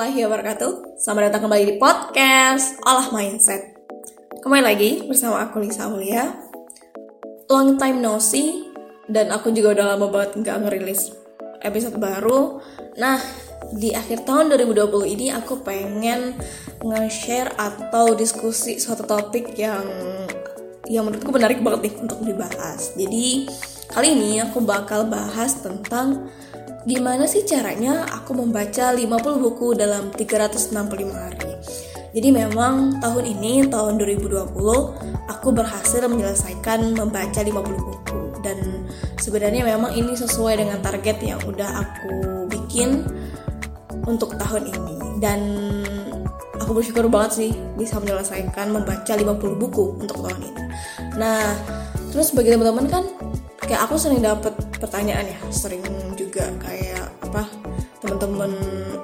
Warahmatullahi wabarakatuh. Selamat datang kembali di podcast Olah Mindset. Kembali lagi bersama aku Lisa Aulia. Long time no see Dan aku juga udah lama banget nggak ngerilis episode baru. Nah, di akhir tahun 2020 ini aku pengen nge-share atau diskusi suatu topik yang yang menurutku menarik banget nih untuk dibahas. Jadi kali ini aku bakal bahas tentang gimana sih caranya aku membaca 50 buku dalam 365 hari. Jadi memang tahun ini, tahun 2020, aku berhasil menyelesaikan membaca 50 buku. Dan sebenarnya memang ini sesuai dengan target yang udah aku bikin untuk tahun ini. Dan aku bersyukur banget sih bisa menyelesaikan membaca 50 buku untuk tahun ini. Nah, terus bagi teman-teman kan kayak aku sering dapet pertanyaan ya sering teman-teman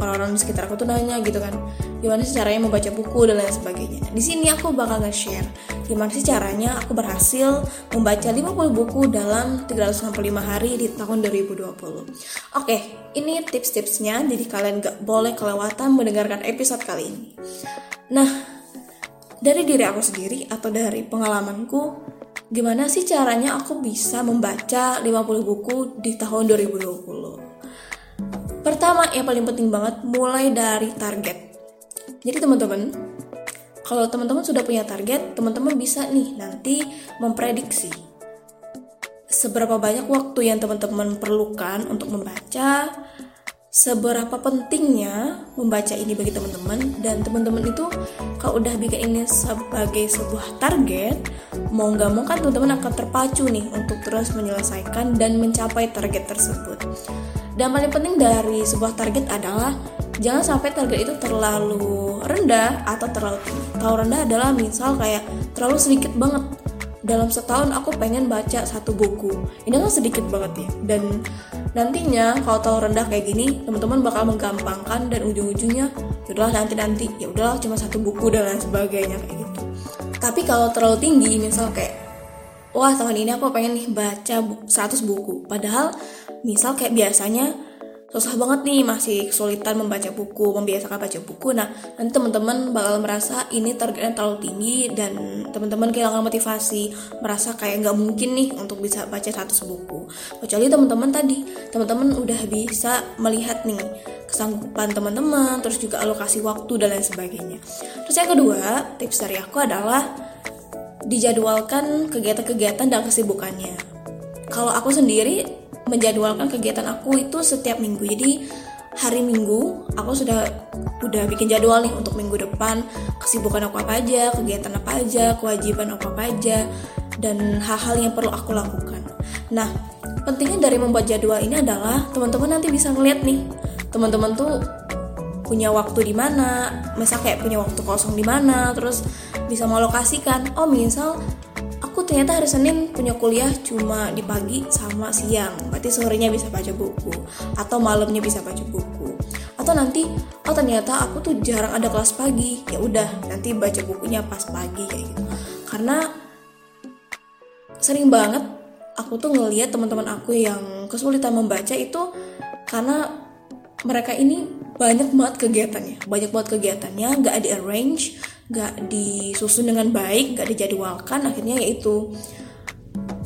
orang-orang di sekitar aku tuh nanya gitu kan gimana sih caranya membaca buku? dan lain sebagainya. Di sini aku bakal nge-share gimana sih caranya aku berhasil membaca 50 buku dalam 365 hari di tahun 2020 oke ini tips-tipsnya jadi kalian gak boleh kelewatan mendengarkan episode kali ini. Nah dari diri aku sendiri atau dari pengalamanku gimana sih caranya aku bisa membaca 50 buku di tahun 2020 pertama yang paling penting banget mulai dari target. Jadi teman-teman kalau teman-teman sudah punya target teman-teman bisa nih nanti memprediksi seberapa banyak waktu yang teman-teman perlukan untuk membaca seberapa pentingnya membaca ini bagi teman-teman dan teman-teman itu kalau udah bikin ini sebagai sebuah target mau nggak mau kan teman-teman akan terpacu nih untuk terus menyelesaikan dan mencapai target tersebut dan paling penting dari sebuah target adalah jangan sampai target itu terlalu rendah atau terlalu terlalu rendah adalah misal kayak terlalu sedikit banget. Dalam setahun aku pengen baca satu buku. Ini kan sedikit banget ya. Dan nantinya kalau terlalu rendah kayak gini teman-teman bakal menggampangkan dan ujung-ujungnya yaudahlah nanti nanti ya udahlah cuma satu buku dan lain sebagainya kayak gitu. Tapi kalau terlalu tinggi misal kayak wah tahun ini aku pengen nih baca 100 buku. Padahal misal kayak biasanya susah banget nih masih kesulitan membaca buku membiasakan baca buku. Nah nanti teman-teman bakal merasa ini targetnya terlalu tinggi dan teman-teman kehilangan motivasi merasa kayak nggak mungkin nih untuk bisa baca 100 buku. Kecuali teman-teman tadi teman-teman udah bisa melihat nih kesanggupan teman-teman terus juga alokasi waktu dan lain sebagainya. Terus yang kedua tips dari aku adalah dijadwalkan kegiatan-kegiatan dan kesibukannya. Kalau aku sendiri menjadwalkan kegiatan aku itu setiap minggu. Jadi hari minggu aku sudah udah bikin jadwal nih untuk minggu depan. Kesibukan aku apa aja kegiatan apa aja kewajiban aku apa aja dan hal-hal yang perlu aku lakukan. Nah pentingnya dari membuat jadwal ini adalah teman-teman nanti bisa ngeliat nih teman-teman tuh punya waktu di mana, misal kayak punya waktu kosong di mana, terus bisa melokasikan. Oh, misal ternyata hari Senin punya kuliah cuma di pagi sama siang. Berarti sorenya bisa baca buku atau malamnya bisa baca buku. Atau nanti oh ternyata aku tuh jarang ada kelas pagi. Ya udah nanti baca bukunya pas pagi kayak gitu. Karena sering banget aku tuh ngeliat teman-teman aku yang kesulitan membaca itu karena mereka ini banyak banget kegiatannya. Banyak banget kegiatannya nggak di arrange gak disusun dengan baik, gak dijadwalkan, akhirnya yaitu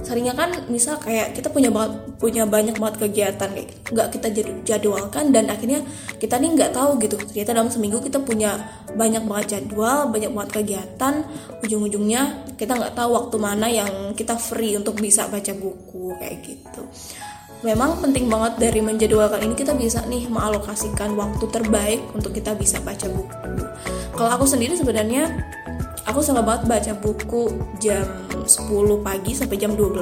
seringnya kan misal kayak kita punya banget punya banyak banget kegiatan kayak nggak kita jadwalkan dan akhirnya kita nih nggak tahu gitu. Ternyata dalam seminggu kita punya banyak banget jadwal banyak banget kegiatan ujung-ujungnya kita nggak tahu waktu mana yang kita free untuk bisa baca buku kayak gitu. Memang penting banget dari menjadwalkan ini kita bisa nih mengalokasikan waktu terbaik untuk kita bisa baca buku kalau aku sendiri sebenarnya aku suka banget baca buku jam 10 pagi sampai jam 12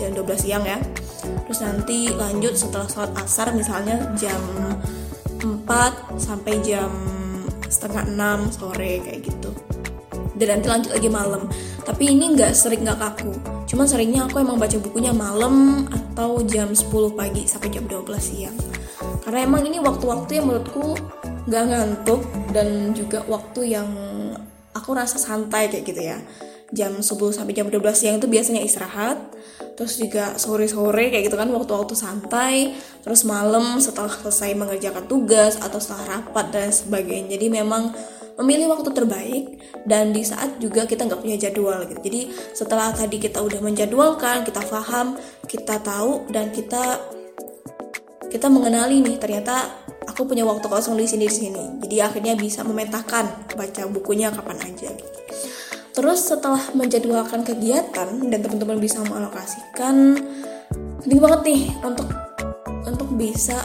jam 12 siang ya. Terus nanti lanjut setelah sholat asar misalnya jam 4 sampai jam setengah 6 sore kayak gitu. Dan nanti lanjut lagi malam. Tapi ini nggak sering nggak kaku. Cuman seringnya aku emang baca bukunya malam atau jam 10 pagi sampai jam 12 siang. Karena emang ini waktu-waktu yang menurutku nggak ngantuk dan juga waktu yang aku rasa santai kayak gitu ya. Jam 10 sampai jam 12 siang itu biasanya istirahat terus juga sore-sore kayak gitu kan waktu-waktu santai terus malam setelah selesai mengerjakan tugas atau setelah rapat dan sebagainya. Jadi memang memilih waktu terbaik dan di saat juga kita nggak punya jadwal gitu. Jadi setelah tadi kita udah menjadwalkan kita paham kita tahu dan kita kita mengenali nih ternyata aku punya waktu kosong di sini di sini jadi akhirnya bisa memetakan baca bukunya kapan aja gitu Terus setelah menjadwalkan kegiatan dan teman-teman bisa mengalokasikan, penting banget nih untuk untuk bisa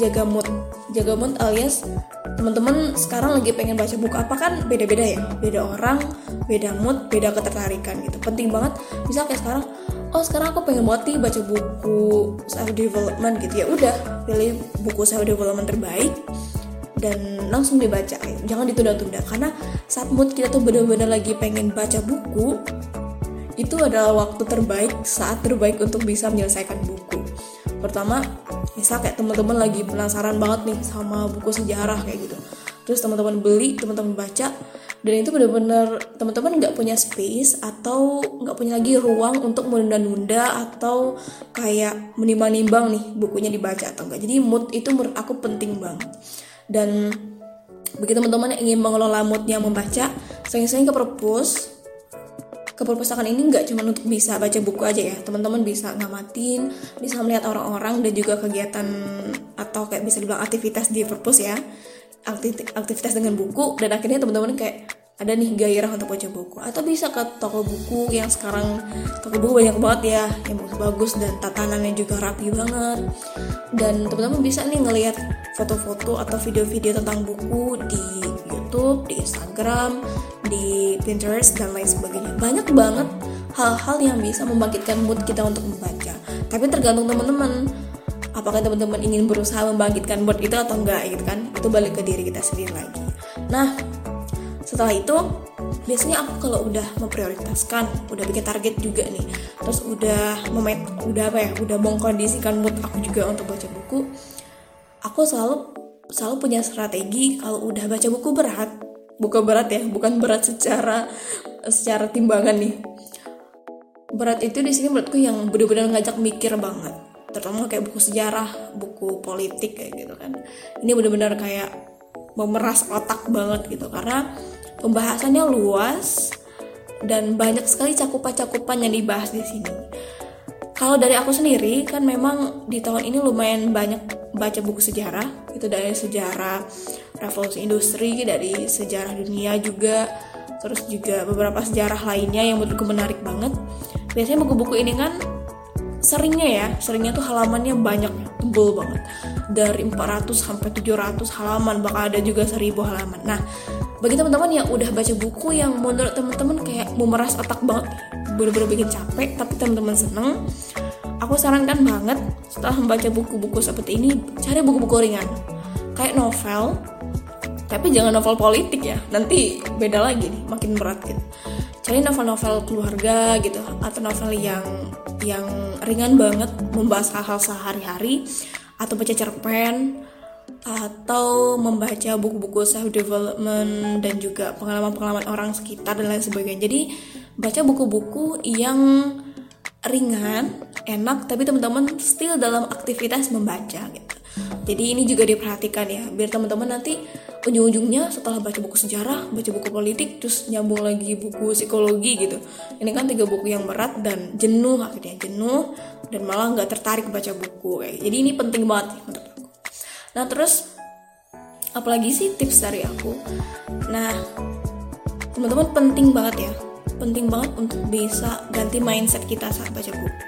jaga mood. Jaga mood alias teman-teman sekarang lagi pengen baca buku apa kan beda-beda ya, beda orang, beda mood, beda ketertarikan gitu. Penting banget. Misal kayak sekarang, oh sekarang aku pengen banget nih baca buku self development gitu. Ya. Udah pilih buku self development terbaik dan langsung dibaca. Jangan ditunda-tunda karena saat mood kita tuh benar-benar lagi pengen baca buku itu adalah waktu terbaik saat terbaik untuk bisa menyelesaikan buku. Pertama misal kayak teman-teman lagi penasaran banget nih sama buku sejarah kayak gitu terus teman-teman beli teman-teman baca. Dan itu benar-benar teman-teman nggak punya space atau nggak punya lagi ruang untuk menunda-nunda atau kayak menimbang-nimbang nih bukunya dibaca atau enggak jadi mood itu menurut aku penting banget. Dan bagi teman-teman yang ingin mengelola moodnya membaca sering-sering ke perpus ke perpustakaan ini nggak cuma untuk bisa baca buku aja ya. Teman-teman bisa ngamatin bisa melihat orang-orang dan juga kegiatan atau kayak bisa dibilang aktivitas di perpus ya aktivitas dengan buku dan akhirnya teman-teman kayak ada nih gairah untuk baca buku. Atau bisa ke toko buku yang sekarang toko buku banyak banget ya yang bagus-bagus dan tatanannya juga rapi banget. Dan teman-teman bisa nih ngelihat foto-foto atau video-video tentang buku di YouTube, di Instagram, di Pinterest dan lain sebagainya. Banyak banget hal-hal yang bisa membangkitkan mood kita untuk membaca. Tapi tergantung teman-teman apakah teman-teman ingin berusaha membangkitkan mood itu atau enggak gitu kan? Itu balik ke diri kita sendiri lagi. Nah setelah itu biasanya aku kalau udah memprioritaskan udah bikin target juga nih terus udah memet udah apa ya udah mengkondisikan mood aku juga untuk baca buku aku selalu selalu punya strategi kalau udah baca buku berat bukan berat ya bukan berat secara secara timbangan nih. Berat itu di sini menurutku yang benar-benar ngajak mikir banget terutama kayak buku sejarah buku politik kayak gitu kan ini benar-benar kayak memeras otak banget gitu karena pembahasannya luas dan banyak sekali cakupan-cakupan yang dibahas di sini. Kalau dari aku sendiri kan memang di tahun ini lumayan banyak baca buku sejarah, itu dari sejarah revolusi industri, dari sejarah dunia juga, terus juga beberapa sejarah lainnya yang menurutku menarik banget. Biasanya buku-buku ini kan seringnya ya, seringnya tuh halamannya banyak, tebel banget. Dari 400 sampai 700 halaman, bahkan ada juga 1000 halaman. Nah, bagi teman-teman yang udah baca buku yang menurut teman-teman kayak memeras otak banget bener-bener bikin capek tapi teman-teman seneng aku sarankan banget setelah membaca buku-buku seperti ini cari buku-buku ringan kayak novel tapi jangan novel politik ya nanti beda lagi nih makin berat gitu cari novel-novel keluarga gitu atau novel yang yang ringan banget membahas hal-hal sehari-hari atau baca cerpen atau membaca buku-buku self development dan juga pengalaman-pengalaman orang sekitar dan lain sebagainya. Jadi baca buku-buku yang ringan, enak, tapi teman-teman still dalam aktivitas membaca gitu. Jadi ini juga diperhatikan ya, biar teman-teman nanti ujung-ujungnya setelah baca buku sejarah, baca buku politik, terus nyambung lagi buku psikologi gitu. Ini kan tiga buku yang berat dan jenuh akhirnya jenuh dan malah nggak tertarik baca buku. Kayak. Jadi ini penting banget menurut nah terus apalagi sih tips dari aku nah teman-teman penting banget ya penting banget untuk bisa ganti mindset kita saat baca buku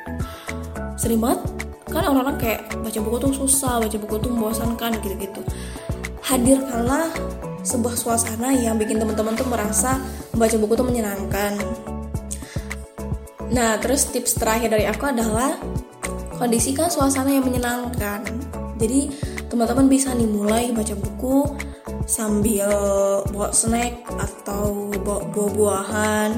sering banget kan orang-orang kayak baca buku tuh susah baca buku tuh membosankan gitu-gitu hadirkanlah sebuah suasana yang bikin teman-teman tuh merasa membaca buku tuh menyenangkan. Nah terus tips terakhir dari aku adalah kondisikan suasana yang menyenangkan. Jadi teman-teman bisa nih mulai baca buku sambil bawa snack atau bawa buah-buahan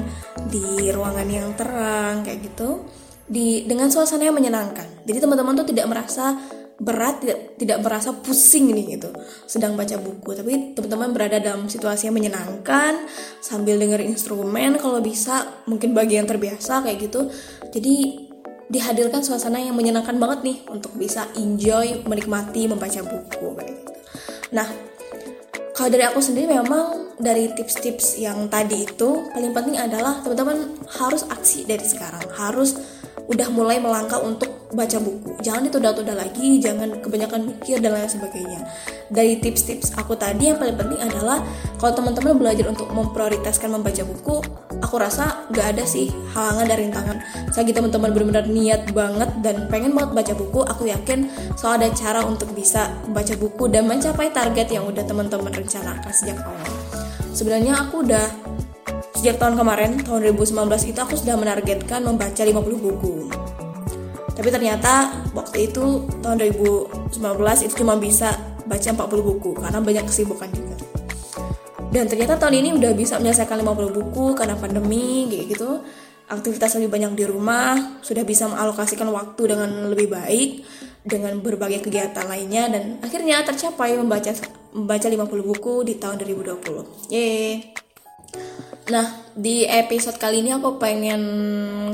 di ruangan yang terang kayak gitu. Di dengan suasana yang menyenangkan. Jadi teman-teman tuh tidak merasa berat tidak tidak merasa pusing nih gitu sedang baca buku. Tapi teman-teman berada dalam situasi yang menyenangkan sambil dengerin instrumen kalau bisa mungkin bagi yang terbiasa kayak gitu. Jadi dihadirkan suasana yang menyenangkan banget nih untuk bisa enjoy menikmati membaca buku gitu. Nah, kalau dari aku sendiri memang dari tips-tips yang tadi itu paling penting adalah teman-teman harus aksi dari sekarang, harus udah mulai melangkah untuk baca buku. Jangan ditunda-tunda lagi jangan kebanyakan mikir dan lain sebagainya. Dari tips-tips aku tadi yang paling penting adalah kalau teman-teman belajar untuk memprioritaskan membaca buku aku rasa gak ada sih halangan dari rintangan. Selagi teman-teman benar-benar niat banget dan pengen banget baca buku aku yakin selalu ada cara untuk bisa membaca buku dan mencapai target yang udah teman-teman rencanakan sejak awal. Sebenarnya aku udah Sejak tahun kemarin, tahun 2019 itu aku sudah menargetkan membaca 50 buku. Tapi ternyata waktu itu tahun 2019 itu cuma bisa baca 40 buku karena banyak kesibukan juga. Dan ternyata tahun ini udah bisa menyelesaikan 50 buku karena pandemi gitu. Aktivitas lebih banyak di rumah, sudah bisa mengalokasikan waktu dengan lebih baik dengan berbagai kegiatan lainnya dan akhirnya tercapai membaca membaca 50 buku di tahun 2020. Yeay. Nah, di episode kali ini aku pengen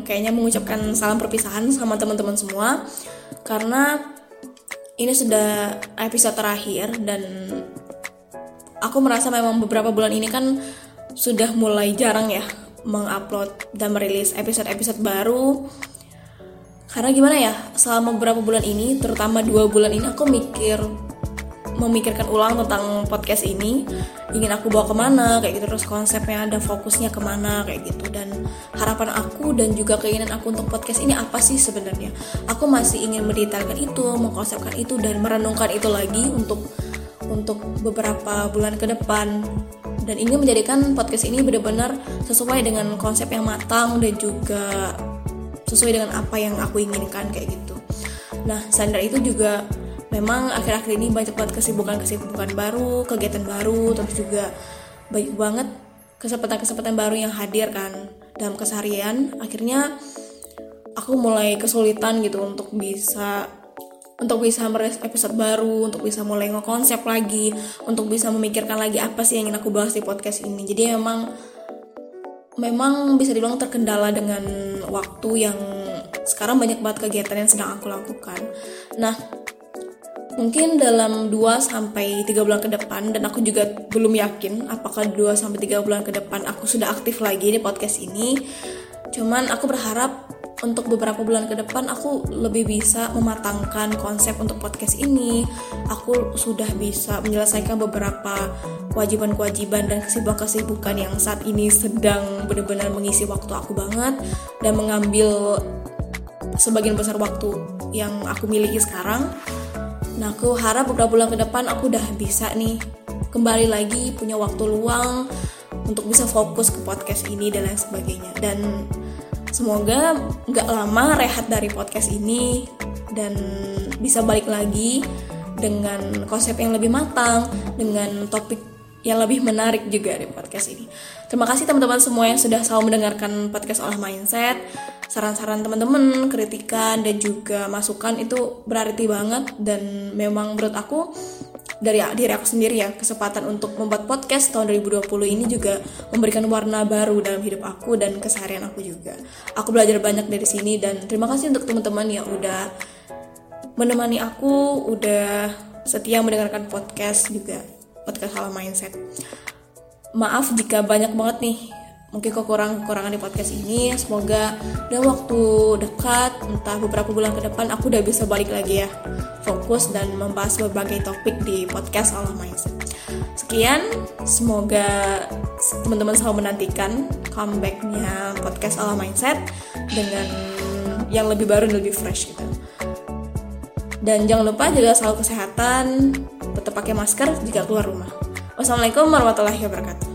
kayaknya mengucapkan salam perpisahan sama teman-teman semua. Karena ini sudah episode terakhir dan aku merasa memang beberapa bulan ini kan sudah mulai jarang ya mengupload dan merilis episode-episode baru. Karena gimana ya selama beberapa bulan ini terutama dua bulan ini aku mikir memikirkan ulang tentang podcast ini ingin aku bawa ke mana kayak gitu. Terus konsepnya ada fokusnya ke mana kayak gitu. Dan harapan aku dan juga keinginan aku untuk podcast ini apa sih sebenarnya? Aku masih ingin mendetailkan itu mengkonsepkan itu dan merenungkan itu lagi untuk untuk beberapa bulan ke depan. Dan ingin menjadikan podcast ini benar-benar sesuai dengan konsep yang matang dan juga sesuai dengan apa yang aku inginkan kayak gitu. Nah, sandar itu juga memang akhir-akhir ini banyak banget kesibukan-kesibukan baru, kegiatan baru, terus juga banyak banget kesempatan-kesempatan baru yang hadir kan dalam keseharian. Akhirnya aku mulai kesulitan gitu untuk bisa untuk bisa meres episode baru, untuk bisa mulai ngekonsep lagi, untuk bisa memikirkan lagi apa sih yang ingin aku bahas di podcast ini. Jadi memang memang bisa dibilang terkendala dengan waktu yang sekarang banyak banget kegiatan yang sedang aku lakukan. Nah, mungkin dalam 2 sampai 3 bulan ke depan dan aku juga belum yakin apakah 2 sampai 3 bulan ke depan aku sudah aktif lagi di podcast ini. Cuman aku berharap untuk beberapa bulan ke depan aku lebih bisa mematangkan konsep untuk podcast ini. Aku sudah bisa menyelesaikan beberapa kewajiban-kewajiban dan kesibukan-kesibukan yang saat ini sedang benar-benar mengisi waktu aku banget dan mengambil sebagian besar waktu yang aku miliki sekarang Nah, aku harap beberapa bulan ke depan aku udah bisa nih kembali lagi punya waktu luang untuk bisa fokus ke podcast ini dan lain sebagainya. Dan semoga nggak lama rehat dari podcast ini dan bisa balik lagi dengan konsep yang lebih matang, dengan topik yang lebih menarik juga di podcast ini. Terima kasih teman-teman semua yang sudah selalu mendengarkan podcast olah mindset saran-saran teman-teman, kritikan dan juga masukan itu berarti banget dan memang menurut aku dari diri aku sendiri ya kesempatan untuk membuat podcast tahun 2020 ini juga memberikan warna baru dalam hidup aku dan keseharian aku juga. Aku belajar banyak dari sini dan terima kasih untuk teman-teman yang udah menemani aku, udah setia mendengarkan podcast juga podcast Halo Mindset. Maaf jika banyak banget nih mungkin kekurangan-kekurangan di podcast ini. Semoga dalam waktu dekat entah beberapa bulan ke depan aku udah bisa balik lagi ya. Fokus dan membahas berbagai topik di podcast Allah Mindset sekian semoga teman-teman selalu menantikan comebacknya podcast Allah Mindset dengan yang lebih baru dan lebih fresh gitu. Dan jangan lupa jaga selalu kesehatan tetap pakai masker jika keluar rumah. Wassalamualaikum warahmatullahi wabarakatuh